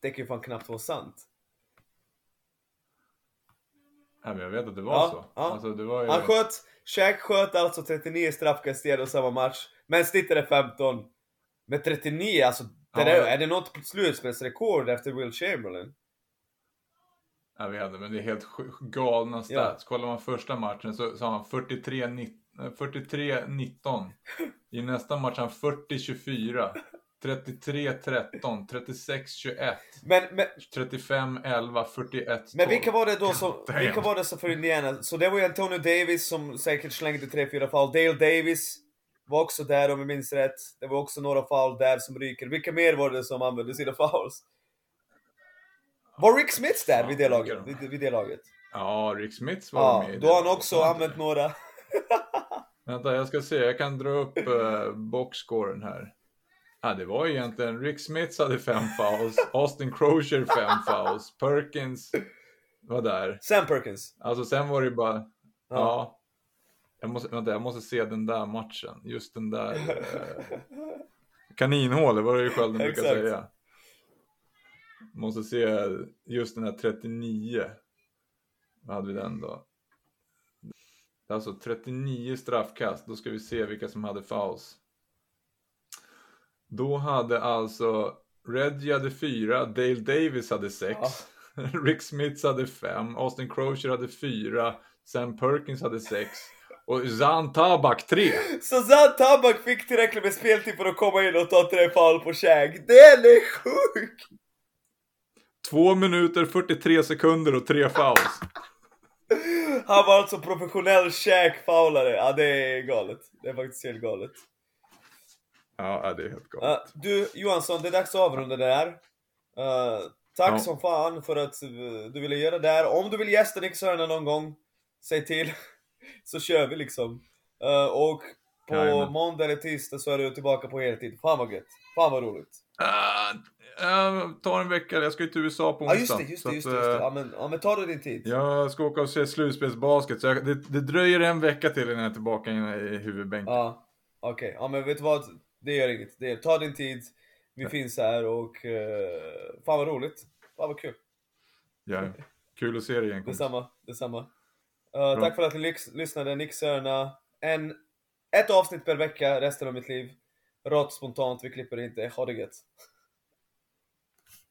Det kan ju fan knappt vara sant. ja, men jag vet att det var Ja, så. ja. Alltså, det var ju... Han sköt, Shaq sköt alltså 39 straffkast i samma match, men snittade 15. Med 39, alltså, det Ja, där, är det något slutspelsrekord efter Will Chamberlain? Jag vet inte, men det är helt galna Ja. stats. Kollar man första matchen så, så har han 43-19. 43-19. I nästa match har han 40-24. 33-13. 36-21. Men, men, 35-11. 41-12. men vilka var det då som, damn. vilka var det som för Indiana? Så det var ju Antonio Davis som säkert slängde 3-4 foul. Dale Davis var också där om jag minns rätt. Det var också några foul där som ryker. Vilka mer var det som använde sina fouls? Var Rick Smith där vid det Ja, laget? Vid, vid det laget? Ja, Rick Smiths var Ja, med då har han också använt några. *laughs* Vänta, jag ska se. Jag kan dra upp uh, boxscoren här. Ja, det var egentligen Rick Smiths hade fem fouls. *laughs* Austin Crozier fem fouls. Perkins var där. Sam Perkins. Alltså sen var det bara... Ja. Ja. Jag, måste, vänta, jag måste se den där matchen. Just den där... Uh, *laughs* kaninhålet, vad det ju Skölden brukar säga. Måste se just den här 39. Vad hade vi den då? Alltså 39 straffkast. Då ska vi se vilka som hade fouls. Då hade alltså Reggie hade fyra, Dale Davis hade sex, *laughs* Rick Smiths hade fem, Austin Crozier hade fyra, Sam Perkins hade sex och Zan Tabak tre. Så Zan Tabak fick tillräckligt med speltid för att komma in och ta tre fall på Shaq. Den är sjuk! Två minuter, 43 sekunder och tre fouls. *laughs* Han var alltså professionell Shaq-foulare. Ja, det är galet. Det är faktiskt helt galet. Ja, det är helt galet. Ja, du Johansson, det är dags att avrunda det här. Eh, tack Ja. som fan för att eh, du ville göra det här. Om du vill gästa Sörna någon gång, säg till. *laughs* så kör vi liksom. Uh, och på Jajamän. måndag eller tisdag så är du tillbaka på heltid. Fan vad gött. Fan vad roligt. Uh, uh, tar en vecka, jag ska ju till USA på Ja onsdag. just det, just det, just det. Just det. eh, Ja, men, ja men ta dig din tid. Jag ska åka och se slutspelsbasket, så jag, det, det dröjer en vecka till innan jag är tillbaka i, huvudbänken. Ja, okej. Ja men vet du vad? Det gör inget. Det är, ta din tid. Vi finns här och uh, fan vad roligt. Fan vad kul. Ja, kul att se dig igen kompis. Detsamma, detsamma. Uh, tack för att ni lys- lyssnade. Nick Sörna. En, ett avsnitt per vecka resten av mitt liv. Rått, spontant, vi klipper inte. Ha det gött.